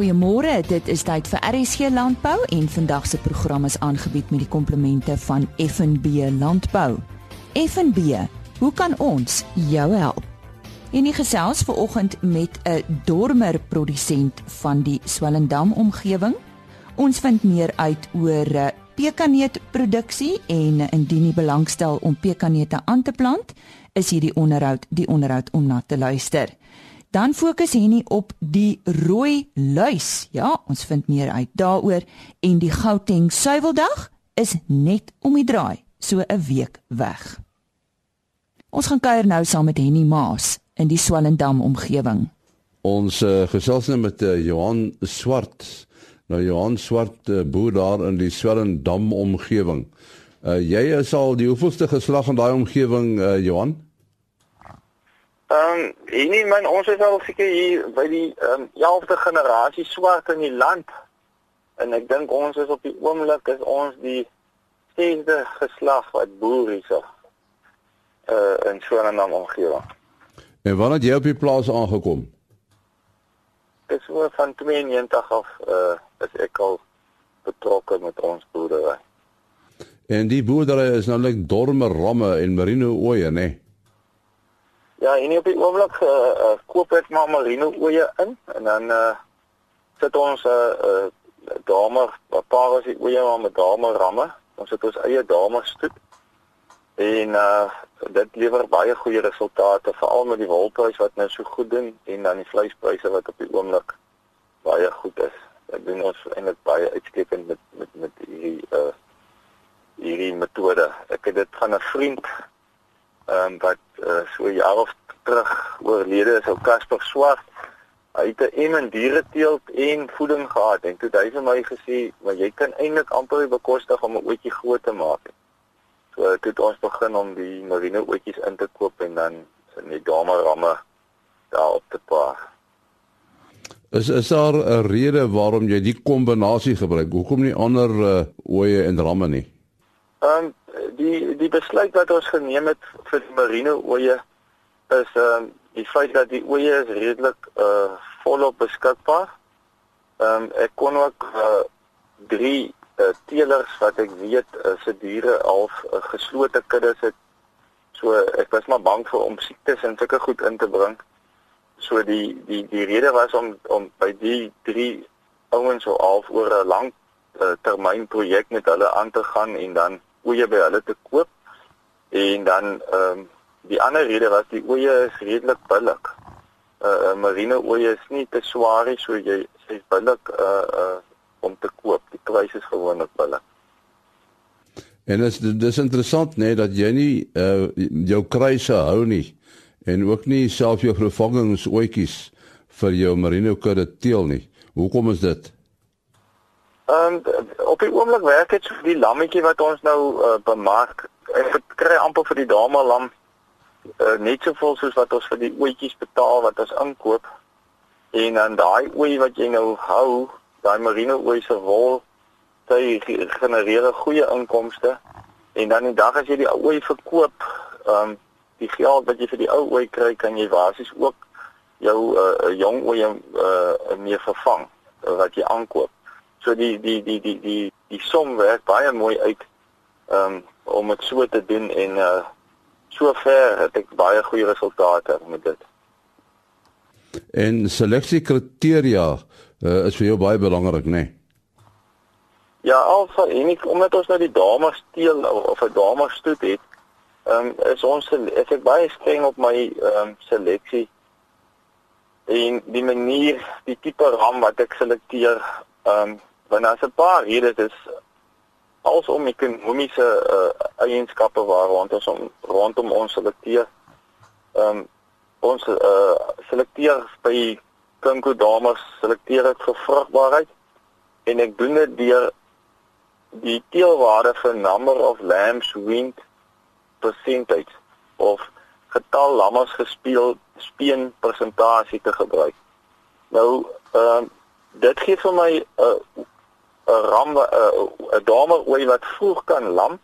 Goeiemôre, dit is tyd vir RSG Landbou en vandag se program is aangebied met die komplemente van FNB Landbou. FNB, hoe kan ons jou help? En die gesels vanoggend met 'n dormer produsent van die Swellendam omgewing. Ons vind meer uit oor eh, pekaneetproduksie en indien jy belangstel om pekaneete aan te plant, is hierdie onderhoud die onderhoud om na te luister. Dan fokus Henny op die rooi luis. Ja, ons vind meer uit daaroor en die Gauteng suiweldag is net om die draai, so 'n week weg. Ons gaan kuier nou saam met Henny Maas in die Swellendam omgewing. Ons uh, gesels nou met uh, Johan Swart. Nou Johan Swart uh, boer daar in die Swellendam omgewing. Uh, jy is al die hoeveelste geslag in daai omgewing uh, Johan? Ehm um, nee man ons is al seker hier by die ehm um, 11de generasie swart in die land. En ek dink ons is op die oomblik is ons die sesde geslag wat boer is of uh in naam omgewing. En wanneer jy op die plaas aangekom? Dis oor van 92 af uh is ek al betrokke met ons boerdery. En die boerdery is nou net dorme ramme en merino né? Nee? Ja, en op die oomblik uh, uh, koop ek maar marino oeye in en dan uh, sit ons 'n uh, uh, dame, 'n paar as die oeye maar met dame ramme. Ons het ons eie dame stoet. En uh dit lewer baie goeie resultate veral met die wolprys wat nou so goed doen en dan die vleispryse wat op die oomblik baie goed is. Ek doen ons eintlik baie uitstekend met met met hierdie uh hierdie metode. Ek het dit van 'n vriend ehm um, wat uh, so jaar of terug oorlede is, ou Casper Swart. Hy het 'n en diere teelt en voeding gehad en toe hy vir my gesê, "Maar jy kan eintlik amper bekostig om 'n ootjie groot te maak." So toe het ons begin om die marine ootjies in te koop en dan in die dame ramme daarop te paar. Is is daar 'n rede waarom jy die kombinasie gebruik? Hoekom nie ander uh, ooe en ramme nie? Ehm um, die die besluit wat ons geneem het vir die marine oeye is ehm uh, die feit dat die oeye is redelik uh volop beskikbaar. Ehm um, ek kon ook uh drie uh, teelers wat ek weet uh, se diere al uh, geslote kuddes het. So ek was maar bang vir om siektes en sulke goed in te bring. So die die die rede was om om by die drie ouens so half oor 'n lang uh, termyn projek met hulle aan te gaan en dan oeye by hulle te koop. En dan ehm um, die ander rede was die oeye is redelik billik. Uh, uh marine oeye is nie te swaar nie, so jy sê billik uh uh om te koop. Die pryse is gewoonlik billik. En dit is dis interessant nê nee, dat jy nie uh jou kruise hou nie en ook nie self jou vervangingsoetjies vir jou marine kudde teel nie. Hoekom is dit? Ehm um, op die oomblik werk dit so die lammetjie wat ons nou uh, bemark. Ek kry amper vir die dame lam uh, net soveel soos wat ons vir die oetjies betaal wat ons inkoop. En dan daai ooi wat jy nou hou, daai marine ooi se wol, dit genereer goeie inkomste. En dan die dag as jy die ooi verkoop, ehm um, die geld wat jy vir die ou ooi kry, kan jy basies ook jou uh, jong ooi uh, meer vervang wat jy aankoop. So die die die die die die som werk baie mooi uit um, om dit so te doen en uh sover het ek baie goeie resultate met dit. En seleksiekriteria uh, is vir jou baie belangrik, né? Nee? Ja, alsa en ek omdat ons nou die dames steel of 'n dames stoet het, ehm um, is ons is ek baie streng op my ehm um, seleksie en die manier, die tipe ram wat ek selekteer, ehm um, want daar's 'n paar redes is alsom ekonomiese uh, eienskappe waar rond ons om, rondom ons selekteer. Ehm um, ons uh, selekteer by Kinko dames selekteer ek vir vrugbaarheid en ek doen dit deur die teelwaarde vir number of lambs weaned percentage of getal lammas gespeel speen persentasie te gebruik. Nou ehm uh, dit gee vir my 'n uh, 'n ram 'n dame ooi wat vroeg kan lam.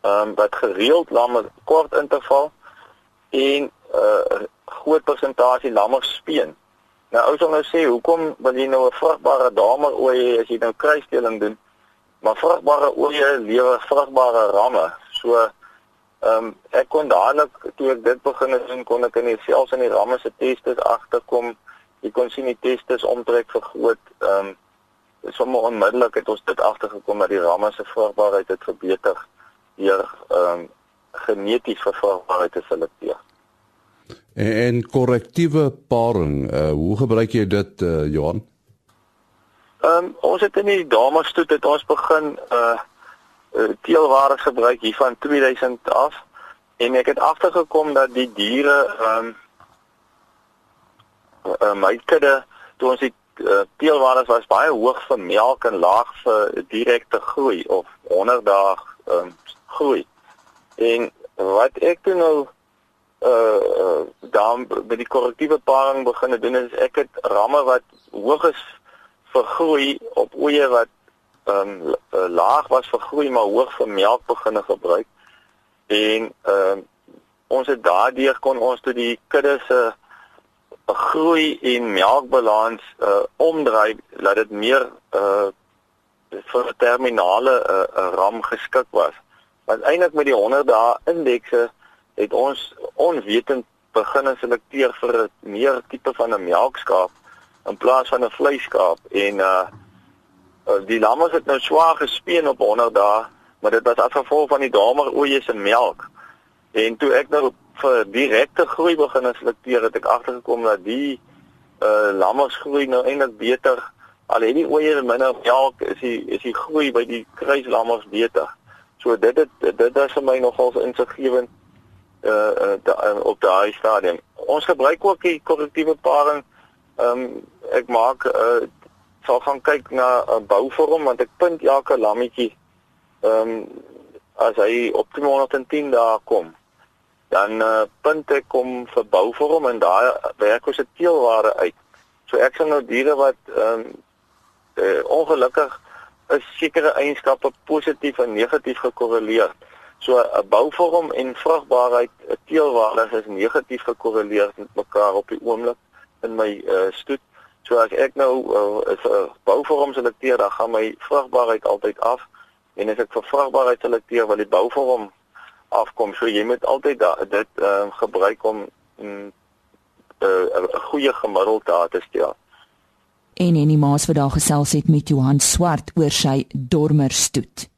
Ehm um, wat gereeld lam met kort interval en 'n uh, groot persentasie lammers speen. Nou ou sal nou sê, hoekom wil jy nou 'n vrugbare damerooi hê as jy nou kruisdeling doen? Maar vrugbare oeye lewer vrugbare ramme. So ehm um, ek kon dadelik toe ek dit begin doen, kon ek in selfs in die ramme se testes agterkom. Jy kon sien die testes omtrek vergroot. Ehm um, sommer onmiddellik het ons dit agtergekom dat die ramme se vrugbaarheid het verbeter deur ehm um, geneties vir vrugbaarheid te selekteer. En korrektiewe paring, uh, hoe gebruik jy dit uh, Johan? Ehm um, ons het in die dames toe dit ons begin uh teelware gebruik hier van 2000 af en ek het agtergekom dat die diere ehm um, uh, my kudde toe ons die uh, teelwaardes was baie hoog vir melk en laag vir direkte groei of 100 dae um, groei. En wat ek toe nou uh dan by die korrektiewe paring begin doen is ek het ramme wat hoog is vir groei op oeye wat ehm um, laag was vir groei maar hoog vir melk begine gebruik. En ehm um, ons het daardeur kon ons toe die kudde se uh, 'n groei en melkbalans uh omdraai dat dit meer uh vir 'n terminale uh, uh ram geskik was. Want eintlik met die 100 dae indekse het ons onwetend begin selekteer vir 'n meer tipe van 'n melkskaap in plaas van 'n vleiskaap en uh, uh die lamme het nou swaar gespeen op 100 dae, maar dit was as gevolg van die damer oeye se melk. En toe ek nou vir direkte groei begin selekteer het ek agtergekom dat die uh lammers groei nou eintlik beter al het die oeye minder melk is die is die groei by die kruislammers beter. So dit het dit is vir my nogal insiggewend uh, uh op daai stadium. Ons gebruik ook die korrektiewe paring. Ehm um, ek maak uh sal gaan kyk na 'n uh, bouvorm want ek punt elke lammetjie ehm um, as hy op 210 dae kom dan uh, punt ek kom vir bouvorm en daai werk ons 'n teelware uit. So ek sien nou diere wat ehm um, uh, ongelukkig is sekere eienskappe positief en negatief gekorreleer. So 'n bouvorm en vrugbaarheid, 'n teelware is negatief gekorreleer met mekaar op die oomblik in my uh, stoet. So as ek nou 'n uh, uh, bouvorm selekteer, dan gaan my vrugbaarheid altyd af en as ek vir vrugbaarheid selekteer, wil die bouvorm afkom. So jy moet altyd da, dit ehm uh, gebruik om eh, 'n uh, goeie gemiddeld daar te stel. En en die maas daar gesels het met Johan Swart oor sy dormer stoet.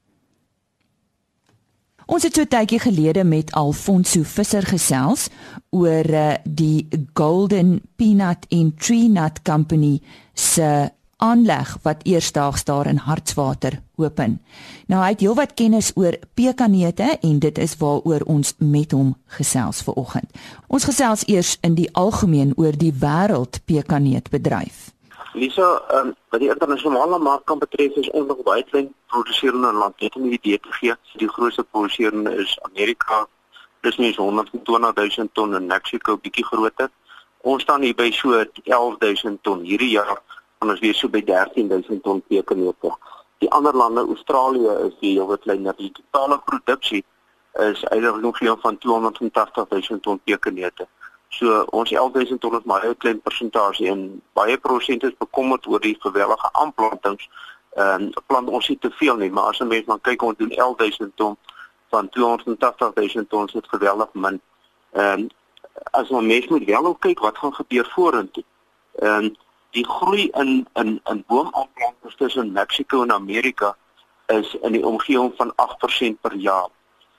Ons het so 'n tydjie gelede met Alfonso Visser gesels oor uh, die Golden Peanut and Tree Nut Company se aanleg wat eersdaags daar in Hartswater open. Nou hy het heelwat kennis oor pekanneute en dit is waaroor ons met hom gesels ver oggend. Ons gesels eers in die algemeen oor die wêreld pekanneutbedryf. Lisa, um, wat die internasionale mark kan betref is ons nog baie klein produseerende land. Net om 'n idee te gee, die grootste produseerende is Amerika. Dis nie 120 000 ton en Mexico bietjie groter. Ons staan hier by so 11 000 ton hierdie jaar en ons weer so by 13000 ton pekanneute. Die ander lande, Australië is die heel wat kleiner. Die totale produksie is eintlik nog geen van 280000 ton pekanneute. So ons 11000 ton is maar 'n klein persentasie en baie produsente is bekommerd oor die gewellige aanplantings. Ehm um, plant ons nie te veel nie, maar as 'n mens maar kyk ons doen 11000 ton van 280000 ton is geweldig min. Ehm um, as ons mens moet wel kyk wat gaan gebeur vorentoe. Ehm um, die groei in in in boomaanplantings tussen Mexiko en Amerika is in die omgewing van 8% per jaar.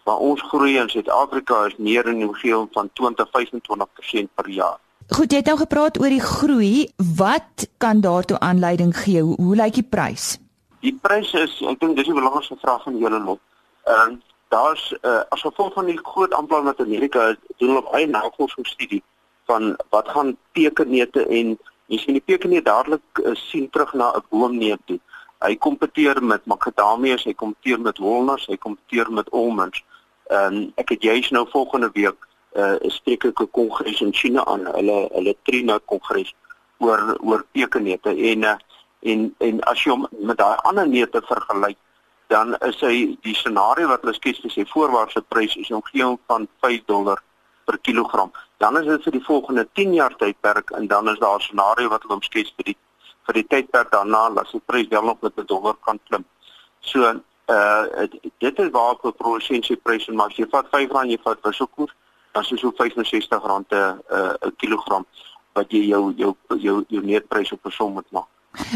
Maar ons groei in Suid-Afrika is meer in die omgewing van 20-25% per jaar. Goed, jy het nou gepraat oor die groei. Wat kan daartoe aanleiding gee? Hoe, hoe lyk die prys? Die prys is, ek dink dis die belangrikste vraag van julle lot. Ehm uh, daar's uh, as gevolg van die groot aanplant wat Amerika doen op eie navorsingsstudie van wat gaan tekenneute en Jy sien die peken nie dadelik uh, sien terug na 'n boomneem toe. Hy kompeteer met macadamias, hy kompeteer met walnuts, hy kompeteer met almonds. En um, ek het juis nou volgende week 'n uh, spreeklike kongres in China aan, hulle hulle trina kongres oor oor pekenneute en uh, en en as jy hom met daai ander neute vergelyk, dan is hy die scenario wat hulle skets vir sy voorwaartse prys is omgewing van 5 dollar per kilogram. Dan is dit vir die volgende 10 jaar tydperk en dan is daar 'n scenario wat hulle omskets vir die vir die tydperk daarna as die prys wel nog met 'n dollar kan klim. So uh dit is waar op produsensiepryse en maar as jy vat R5 jy vat wisselkoers dan is dit so R65 'n uh, 'n kilogram wat jy jou jou jou jou neetprys op 'n som moet maak.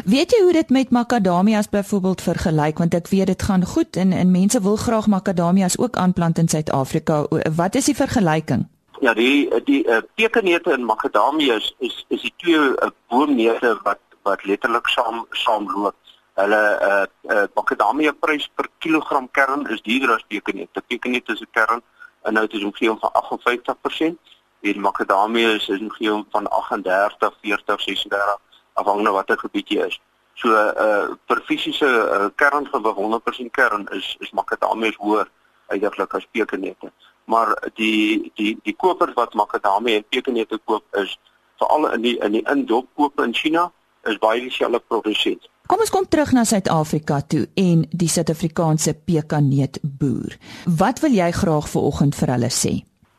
Weet jy hoe dit met makadamias byvoorbeeld vergelyk want ek weet dit gaan goed en en mense wil graag makadamias ook aanplant in Suid-Afrika. Wat is die vergelyking? Ja, die die pekanneute en makadamias is is die twee uh, boomneute wat wat letterlik saam saam loop. Hulle uh, uh makadamia prys per kilogram kern is duurder as pekanneute. Pekanneute is 'n kern inhoud is omgewing van 58% en makadamia is omgewing van 38, 40, 36 afhangende watter gebied jy is. So uh per fisiese uh, kerngewig 100% kern is is makadamia hoër eintlik as pekanneute. Maar die die die kopers wat makadamia en pekanneute koop is veral in die in die indop koop in China is baie dieselfde produsent. Kom ons kom terug na Suid-Afrika toe en die Suid-Afrikaanse pekaneet boer. Wat wil jy graag vanoggend vir hulle sê?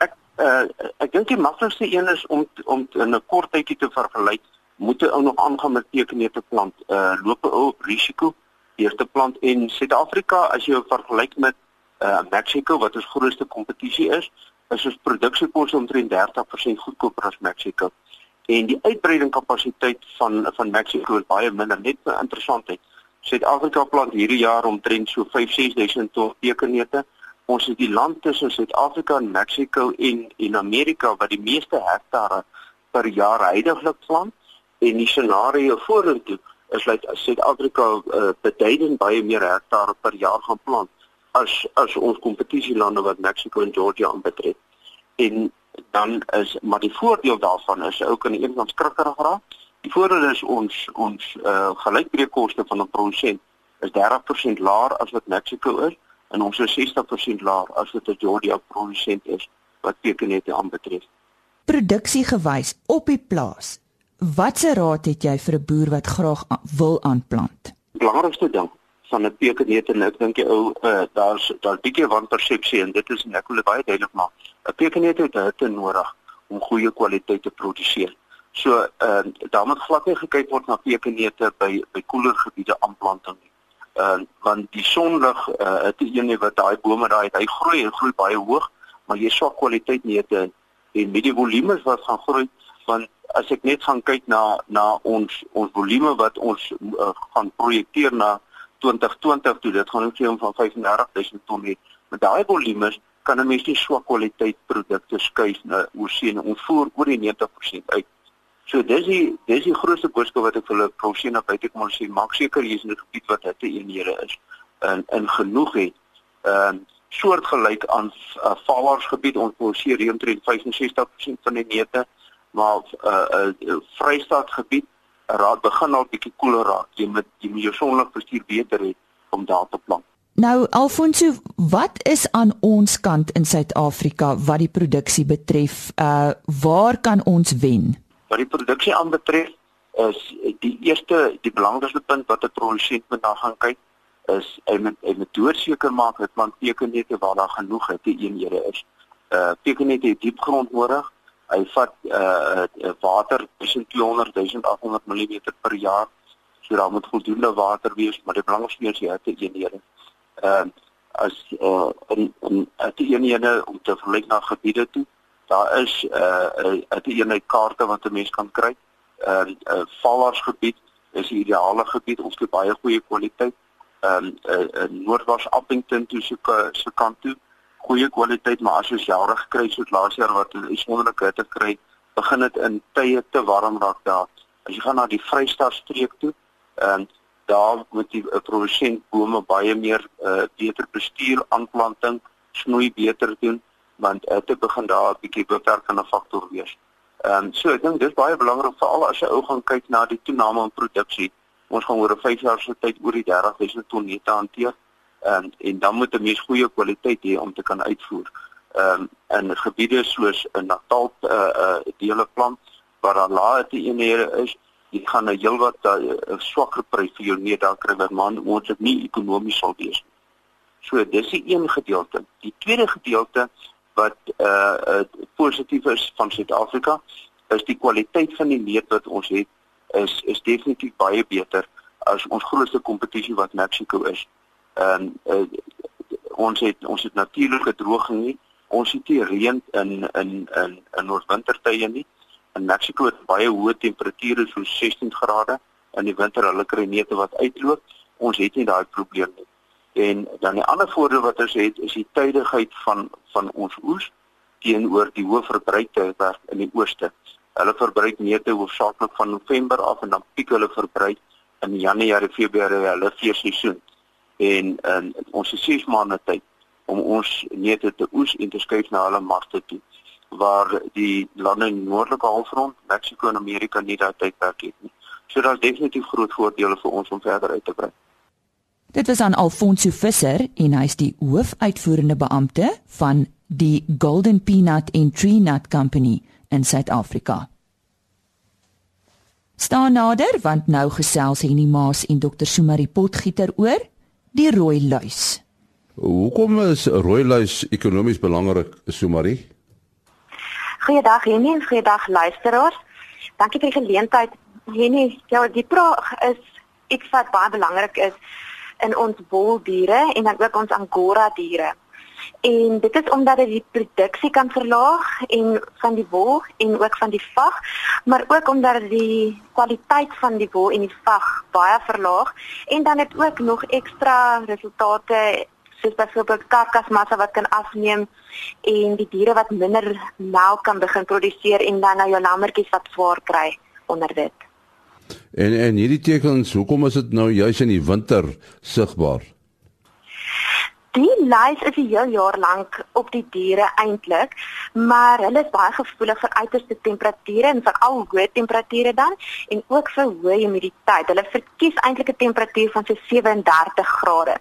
Ek uh, ek dink die maklikste een is om om in 'n kort tydjie te vergelyk moet ou nog aangaan met pekaneete plant. Uh loop ou op risiko eerste plant in Suid-Afrika as jy vergelyk met uh Mexico wat ons grootste kompetisie is, is ons produksiekoste omtrent 30% goedkoper as Mexico en die uitbreiding kapasiteit van van Mexico is baie minder net vir interessantheid. Suid-Afrika plant hierdie jaar omtrent so 5-6000 ton pekanneute. Ons is die land tussen Suid-Afrika en Mexico en en Amerika wat die meeste hektare per jaar heidaglik plant en die scenario vorentoe is dat Suid-Afrika uh, beduidend baie meer hektare per jaar gaan plant as as ons kompetisielande wat Mexico en Georgia aanbetref. En dan is maar die voordeel daarvan is ook aan die een kant skrikkerig raak. Die voordeel is ons ons uh, gelykbreekkoste van 'n produsent is 30% laer as wat Mexico is en ons is 60% laer as wat 'n Georgia produsent is wat pekanette aanbetref. Produksiegewys op die plaas. Watse raad het jy vir 'n boer wat graag wil aanplant? Belangrikste ding van 'n pekanette en ek dink jy ou uh, daar's daar bietjie wanpersepsie en dit is en ek wil dit baie duidelik maak. 'n Pekanette het hitte nodig om goeie kwaliteit te produseer. So ehm uh, daar moet glad nie gekyk word na pekanette by by koeler gebiede aanplanting nie. Ehm uh, want die sonlig uh, het een wat daai bome daai hy groei en groei baie hoog, maar jy swak kwaliteit neute en met die volumes wat gaan groei want as ek net gaan kyk na na ons ons volume wat ons uh, gaan projekteer na 2020 toe dit gaan omgee om van 35000 ton hê. Met daai volumes kan 'n mens nie swak kwaliteit produkte skuif na oorsee en ontvoer oor die 90% uit. So dis die dis die grootste boodskap wat ek vir hulle probeer na buite kom sê, maak seker jy is in 'n gebied wat hitte eenhede is en in genoeg het. Ehm uh, soortgelyk aan uh, valaarsgebied ons produseer omtrent 65% van die neute, maar 'n uh, uh, uh, Vrystaatgebied raad begin al bietjie koeler raak. Jy moet jy moet jou sonlig bestuur beter hê om daar te plant. Nou Alfonso, wat is aan ons kant in Suid-Afrika wat die produksie betref? Uh waar kan ons wen? Wat die produksie aanbetref, is die eerste die belangrikste punt wat 'n produsent moet na gaan kyk is hy moet hy moet doorseker maak dat plant pekanette waar daar genoeg het, die eenhede is. Uh het diep grond nodig hy vat uh water tussen 200 1800 mm per jaar. So daar moet voldoende water wees, maar die belangrikste is het 'n eenhede. Ehm uh, as uh in in die eenhede om te vergelyk na gebiede toe, daar is uh 'n uh, eenheid kaarte wat 'n mens kan kry. Ehm uh, 'n uh, valaarsgebied is die ideale gebied, ons het baie goeie kwaliteit. Ehm um, 'n uh, uh, Noordwas Appington toe se se kant toe goeie kwaliteit, maar as ons jare gekry soos laas jaar wat 'n uitsonderlike hitte kry, begin dit in tye te warm raak daar. As jy gaan na die Vrystaat streek toe, ehm uh, daar moet die uh, produsent bome baie meer uh, beter bestuur, aanplanting, snoei beter doen, want hitte begin daar 'n bietjie beperkende faktor wees. Ehm um, so ek dink dis baie belangrik veral as jy ou gaan kyk na die toename in produksie. Ons gaan oor 'n 5 jaar se tyd oor die 30 000 ton nette hanteer um, en dan moet 'n mens goeie kwaliteit hê om te kan uitvoer. Ehm um, in gebiede soos in Natal uh uh dele plant waar daar lae eenhede is, jy gaan 'n heelwat 'n uh, swakker prys vir jou nee daar kry wat man dit nie ekonomies sal wees nie. So dis die een gedeelte. Die tweede gedeelte wat uh, uh positief is van Suid-Afrika is die kwaliteit van die meet wat ons het is is definitief baie beter as ons grootste kompetisie wat Mexico is. Ehm um, uh, ons het ons het natuurlike droging nie. Ons het nie reën in in in in ons wintertye nie. In Mexico het baie hoë temperature so 16 grade in die winter hulle kry neute wat uitloop. Ons het nie daai probleem nie. En dan die ander voordeel wat ons het is die tydigheid van van ons oes teenoor die hoë verbruiktydperk in die ooste. Hulle verbruik neute hoofsaaklik van November af en dan piek hulle verbruik in Januarie, Februarie, hulle feesseisoen. En in ons is 6 maande tyd om ons neute te oes en te skuif na hulle markte toe waar die lande in die noordelike halfrond, Mexiko en Amerika nie daai tydperk het nie. So daar's definitief groot voordele vir ons om verder uit te brei. Dit was aan Alfonso Visser en hy's die hoofuitvoerende beampte van die Golden Peanut and Tree Nut Company in Suid-Afrika. Staan nader want nou gesels Henny Maas en Dr. Sumari Potgieter oor die rooi luis. Hoekom is rooi luis ekonomies belangrik, Sumari? Goeiedag Henny en goeiedag luisteraars. Dankie vir die geleentheid. Henny, ja, die vraag is iets wat baie belangrik is in ons woldiere en dan ook ons angora diere en dit is omdat dit die produksie kan verlaag en van die wol en ook van die vag, maar ook omdat dit die kwaliteit van die wol en die vag baie verlaag en dan het ook nog ekstra resultate soos byvoorbeeld karkasmassa wat kan afneem en die diere wat minder melk kan begin produseer en dan nou jou lammetjies wat swaar kry onder dit. En en hierdie tekens, hoekom is dit nou juis in die winter sigbaar? Die lys is die heel jaar lank op die diere eintlik, maar hulle is baie gevoelig vir uiterste temperature en veral hoë temperature dan en ook vir hoë humiditeit. Hulle verkies eintlik 'n temperatuur van so 37 grade.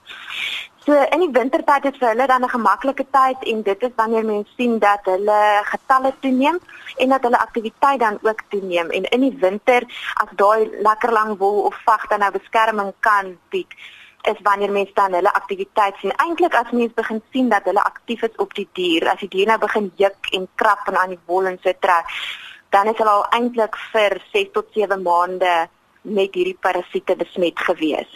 So in die wintertyd is vir hulle dan 'n gemaklike tyd en dit is wanneer mense sien dat hulle getalle toeneem en dat hulle aktiwiteit dan ook toeneem en in die winter as daai lekker lang wol of vag dan nou beskerming kan bied is wanneer mense dan hulle aktiwiteit sien. Eintlik as mense begin sien dat hulle aktief is op die dier, as die dier nou begin juk en krap en aan die wol en so trek, dan is hulle al eintlik vir 6 tot 7 maande met hierdie parasiete besmet gewees.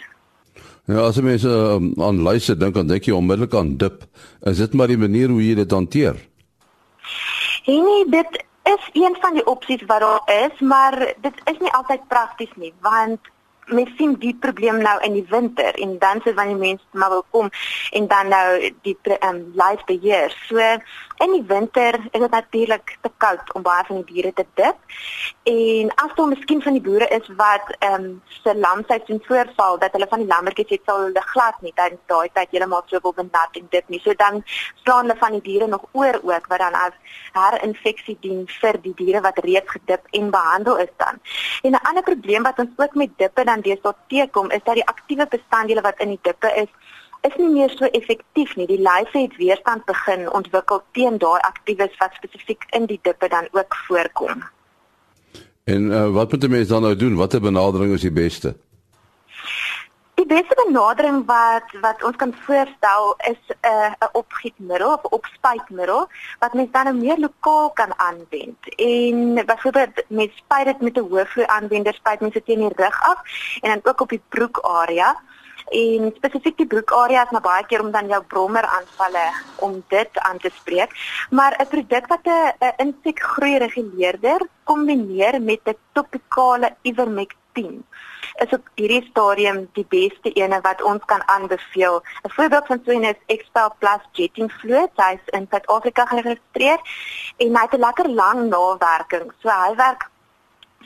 Ja, as mense um, aan luister dink dan dink jy onmiddellik aan dip. Is dit maar die manier hoe jy dit hanteer? Nee, dit is een van die opsies wat daar is, maar dit is nie altyd prakties nie, want mens sien die probleem nou in die winter en dan sê wanneer mense maar wil kom en dan nou die ehm um, live beheer. So in die winter is dit natuurlik te koud om baie van die diere te dip. En as daar miskien van die boere is wat ehm um, se lamseisoen voorval dat hulle van die lammetjies het sal hulle glad nie tydens daai tyd heeltemal so wil benat en dip nie. So dan staan hulle van die diere nog oor ook wat dan as herinfeksie dien vir die diere wat reeds gedip en behandel is dan. En 'n ander probleem wat ons ook met dippe dan deesdae teekom is dat die aktiewe bestanddele wat in die dippe is is nie meer so effektief nie. Die lyse het weerstand begin ontwikkel teen daai aktiewes wat spesifiek in die dippe dan ook voorkom. En uh, wat moet 'n mens dan nou doen? Watter benadering is die beste? Die beste benadering wat wat ons kan voorstel is 'n uh, 'n opgietmiddel of opspuitmiddel wat mens dan nou meer lokaal kan aanwend. En byvoorbeeld met spuit dit met 'n hoëvloei aanwender spuit mens dit teen die rug af en dan ook op die broekarea. En spesifiek die broekarea is maar baie keer om dan jou brommer aanvalle om dit aan te spreek. Maar 'n produk wat 'n insekgroei reguleerder kombineer met 'n topikale ivermectin is op hierdie stadium die beste ene wat ons kan aanbeveel. 'n Voorbeeld van so 'n is Expel Plus Jetting Fluid, hy's in Suid-Afrika geregistreer en hy het 'n lekker lang nawerking. So hy werk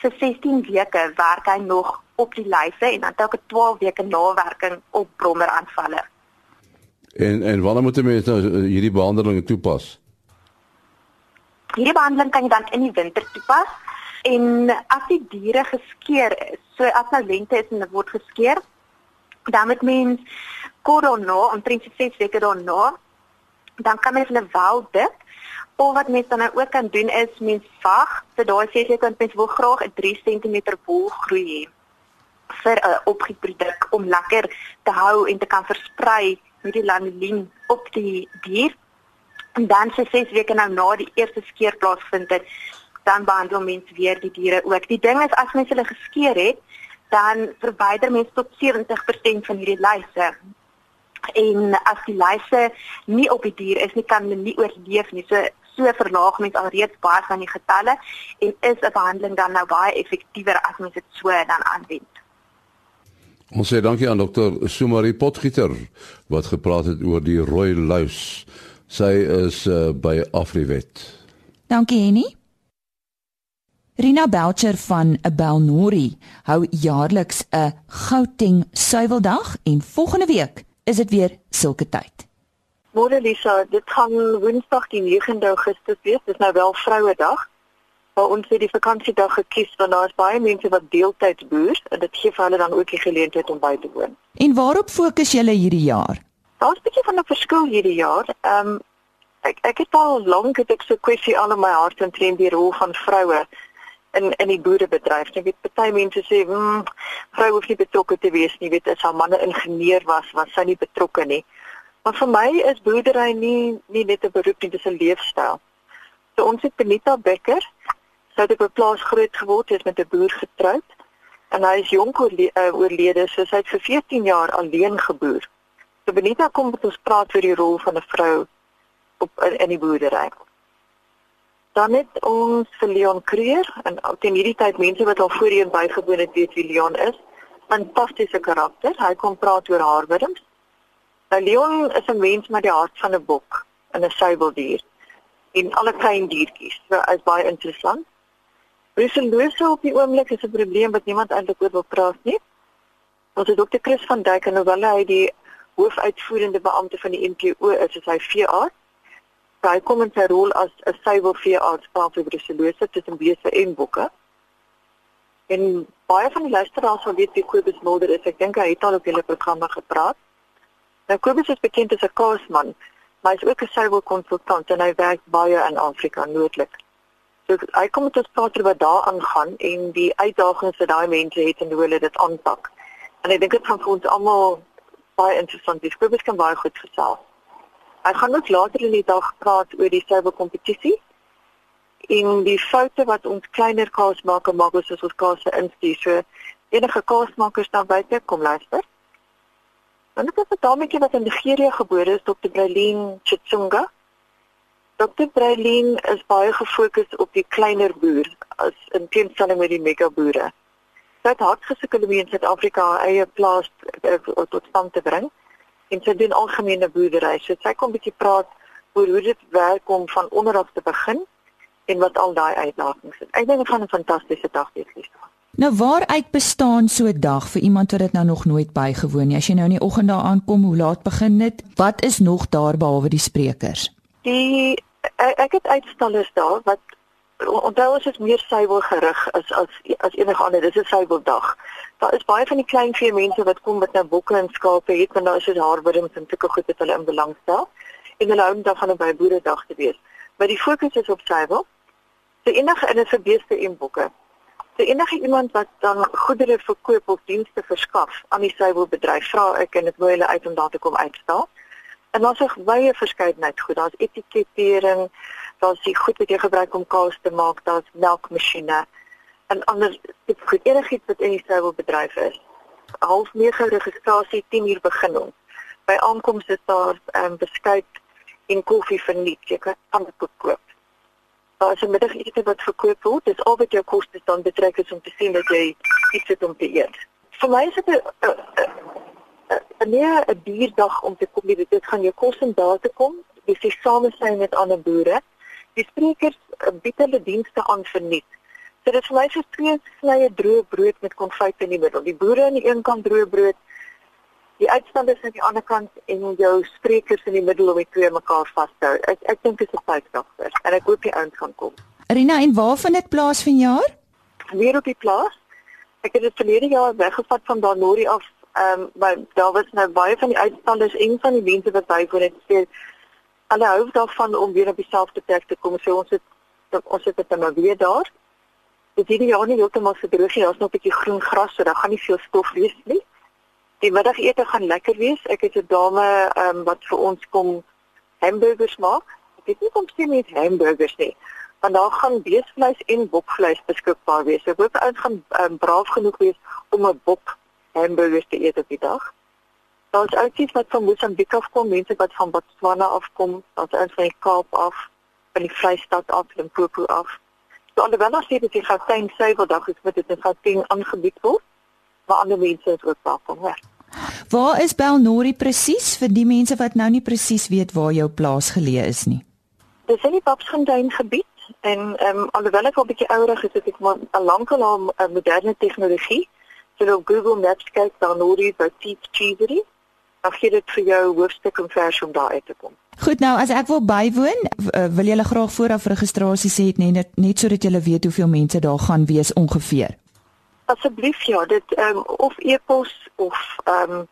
vir 16 weke werk hy nog op die lyse en dan telke 12 weke nawerking op brommeraanvalle. En en wanneer moet mense nou hierdie behandeling toepas? Hierdie behandeling kan jy dan in die winter toepas. En as die diere geskeur is, so as nou lente is en dit word geskeur, dan moet mens kort daarna, omtrent 6 weke daarna, dan kan mens hulle wel dit. Of wat mens dan nou ook kan doen is mens vag vir daai 6 weke want mens wil graag 'n 3 cm wol groei hê vir 'n opgietproduk om lekker te hou en te kan versprei met die lanolin op die dier En dan se 6 weke nou na die eerste skeer plaasvind het, dan behandel mens weer die diere ook. Die ding is as mens hulle geskeer het, dan verwyder mens tot 70% van hierdie lyse. En as die lyse nie op die dier is nie, kan hulle nie oorleef nie. So so verlaag mens alreeds baie van die getalle en is 'n behandeling dan nou baie effektiewer as mens dit so dan aanwend. Ons sê dankie aan dokter Sumari Potgieter wat gepraat het oor die rooi luis. Sy is uh, by Afriwet. Dankie Henny. Rina Belcher van Abelnori hou jaarliks 'n Gauteng suiweldag en volgende week is dit weer sulke tyd. Môre Lisa, dit gaan Woensdag die 9de Augustus wees. Dit is nou wel Vrouedag. Maar ons het die vakansiedag gekies want daar is baie mense wat deeltyds boer en dit gee vir hulle dan ook die geleentheid om by te woon. En waarop fokus julle hierdie jaar? Daar's 'n bietjie van 'n verskil hierdie jaar. Ehm um, ek ek het al lank het ek so kwessie al in my hart en trend die rol van vroue in in die boerebedryf. Jy weet party mense sê, "Mmm, vrou hoef nie betrokke te wees nie, weet as haar man 'n ingenieur was, was sy nie betrokke nie." Maar vir my is boerdery nie nie net 'n beroep nie, dis 'n leefstyl. So ons het Benita Becker, sy het op 'n plaas groot geword, sy is met 'n boer getroud en hy is jonk uh, oorlede, so sy het vir 14 jaar alleen geboer. So Benita kom met ons praat oor die rol van 'n vrou op in, in die boerdery. Dan het ons vir Leon Kreer en teen hierdie tyd mense wat al voorheen bygewoon het weet wie Leon is. Fantastiese karakter. Hy kom praat oor haarwurms. Nou Leon is 'n mens met die hart van 'n bok en 'n suiweldier en alle klein diertjies. So is baie interessant. Bruselose op die oomblik is 'n probleem wat niemand eintlik oor wil praat nie. Ons het dokter Chris van Dijk en hoewel hy die hoofuitvoerende beampte van die NPO is, is hy veearts hy kom in sy rol as 'n suiwelveearts vir bruselose tussen beeste en bokke. En baie van die luisteraars sal weet wie Kobus Mulder is. Ek dink hy het al op julle programme gepraat. Nou Kobus is bekend as 'n kaasman, maar hy is ook 'n suiwelkonsultant en hy werk baie in Afrika noordelik. So hy kom met 'n prater wat daar aangaan en die uitdagings wat daai mense het en hoe hulle dit aanpak. En ek dink dit gaan vir ons almal baie interessant wees. Kobus kan baie goed gesels. Hy gaan ook later in die dag praat oor die suiwer kompetisie en die foute wat ons kleiner kaasmakers maak as ons kaas instuur. So enige kaasmakers daar buite kom luister. Dan ons 'n dametjie wat in Nigeria gebore is, Dr. Brailin Chitsunga. Dr. Brailin is baie gefokus op die kleiner boer as in teenstelling met die mega boere. Sy het hard gesukkel om in Suid-Afrika eie plaas uh, tot stand te bring en sy doen algemene boerdery. So sy kom 'n bietjie praat oor hoe dit werk om van onderaf te begin en wat al daai uitdagings is. Ek dink dit gaan 'n fantastiese dag wees. Nou waaruit bestaan so 'n dag vir iemand wat dit nou nog nooit bygewoon het? As jy nou in die oggend daar aankom, hoe laat begin dit? Wat is nog daar behalwe die sprekers? Die ek, ek het uitstallers daar wat onthou ons is meer suiwel gerig as as as enige ander. Dis 'n suiweldag daar is baie van die klein vee mense wat kom met nou bokke en skape het en daar is dit haarwurms en sulke goed wat hulle in belang stel en hulle hou dan van 'n by boeredag te wees. Maar die fokus is op suiwel. So enige in 'n verbeeste en bokke. So enige iemand wat dan goedere verkoop of dienste verskaf aan die suiwelbedryf, vra ek en dit wil hulle uit om daar te kom uitstal. En daar's 'n wye verskeidenheid goed. Daar's etikettering, daar's die goed wat jy gebruik om kaas te maak, daar's melkmasjiene en ander tipe goed enigiets wat in die stewelbedryf is. Half 9 registrasie 10 uur begin ons. By aankoms is daar ehm um, beskuit en koffie vir niks. Jy kan dit koop. Daar is 'n middagete wat verkoop word. Dis al wat jou kostes dan betrek is om te sien dat jy iets het om te eet. Vir my is dit 'n nee, 'n dierdag om te kom. Dit gaan jou kos en daar te kom. Dis die samesyn met ander boere. Die sprekers eh, bied hulle dienste aan vir niks. So dit is vir my so twee snye droë brood met konfyt in die middel. Die boere aan die een kant droë brood, die uitstanders aan die ander kant en jou sprekers in die middel om die twee mekaar vas te hou. Ek ek dink dit is 'n feitdagter en ek hoop die ouens gaan kom. Rina, en waar vind dit plaas vanjaar? Weer op die plaas. Ek het dit verlede jaar weggevat van Danori af. Ehm um, maar daar was nou baie van die uitstanders en van die mense wat bywoon het sê hulle hou daarvan om weer op dieselfde plek te kom. So ons het ons het dit nou weer daar dit hierdie jaar nie heeltemal verdroog nie. Daar's nog 'n bietjie groen gras, so daar gaan nie veel stof wees nie. Die middagete gaan lekker wees. Ek het 'n dame um, wat vir ons kom hamburgers maak. Dit is nie kom sê met hamburgers nie. Want daar gaan beesvleis en bokvleis beskikbaar wees. Ek hoop ouens gaan um, braaf genoeg wees om 'n bok hamburgers te eet op die dag. Daar's ouens wat van Mosambik afkom, mense wat van Botswana afkom, daar's ouens van die Kaap af, van die Vrystaat af, Limpopo af. So alhoewel as dit in Gauteng Suiwerdag is met dit in Gauteng aangebied word, maar ander mense is ook welkom hoor. Waar is Belnori presies vir die mense wat nou nie presies weet waar jou plaas geleë is nie? Dis in die Papsfontein gebied en ehm um, alhoewel ek al 'n bietjie ouer is, het ek maar 'n lankal al 'n uh, moderne tegnologie. So op Google Maps kyk Belnori by Peach Cheesery. Dan gee dit vir jou hoofstuk en vers om daar uit te kom. Goed nou, as ek wil bywoon, uh, wil julle graag vooraf registrasie sê net net sodat julle weet hoeveel mense daar gaan wees ongeveer. Asseblief ja, dit ehm um, of e-pos of ehm um,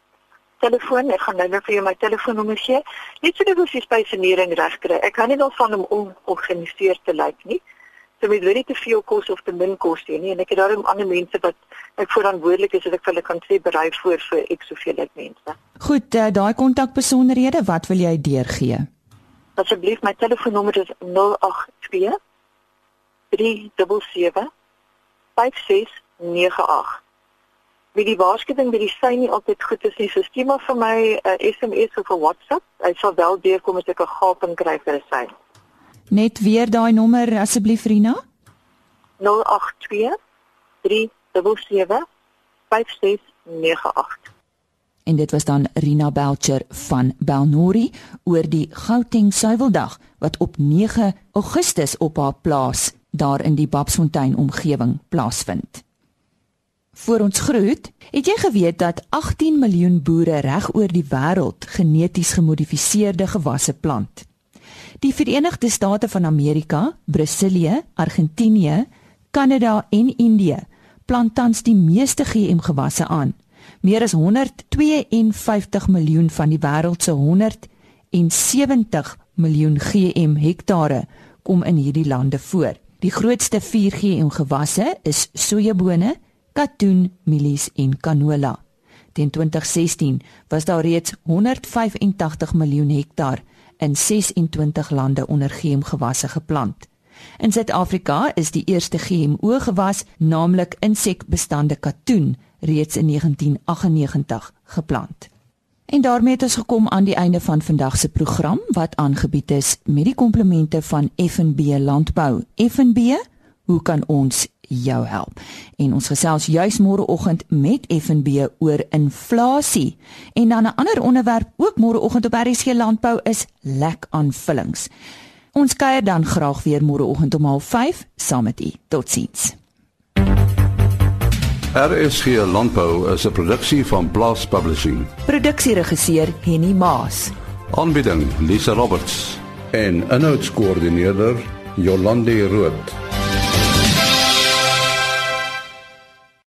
telefoon. Ek gaan nou net vir jou my telefoonnommer gee. Net sodat ons die spesiering reg kry. Ek kan nie daarvan om ongeorganiseerd te lyk nie. So met weet nie te veel kos of te min kos nie en ek het daarom ander mense wat ek verantwoordelik is dat ek vir hulle kan sê berei voor vir ek soveel uit mense. Goed, uh, daai kontakbesonderhede, wat wil jy deurgee? Asseblief my telefoonnommer is 082 377 56 98. Wie die waarskuwing by die sy nie altyd goed is nie, so stuur maar vir my 'n uh, SMS of 'n WhatsApp. Hy sal wel deurkom as ek 'n gaping kry vir 'n sy. Net weer daai nommer asseblief Rina. 082 377 5698. En dit was dan Rina Belcher van Belnori oor die Gauteng Suiweldag wat op 9 Augustus op haar plaas daar in die Babsfontein omgewing plaasvind. Voor ons groet, het jy geweet dat 18 miljoen boere reg oor die wêreld geneties gemodifiseerde gewasse plant? Die Verenigde State van Amerika, Brasilië, Argentinië, Kanada en Indië plant tans die meeste GM gewasse aan. Meer as 152 miljoen van die wêreld se 170 miljoen GM hektare kom in hierdie lande voor. Die grootste 4 GM gewasse is sojabone, katoen, mielies en canola. Teen 2016 was daar reeds 185 miljoen hektaar in 26 lande onder GM-gewasse geplant. In Suid-Afrika is die eerste GMO-gewas, naamlik insekbestande katoen, reeds in 1998 geplant. En daarmee het ons gekom aan die einde van vandag se program wat aangebied is met die komplemente van FNB Landbou. FNB, hoe kan ons jou help. En ons gesels juis môreoggend met FNB oor inflasie. En dan 'n ander onderwerp ook môreoggend op RSG Landbou is lek aanvullings. Ons kuier dan graag weer môreoggend om 05:30 saam met u. Totsiens. RSG Landbou is 'n produksie van Blast Publishing. Produksieregisseur Henny Maas. Aanbieding Lisa Roberts en 'n notas koördineerder Jolande Rooi.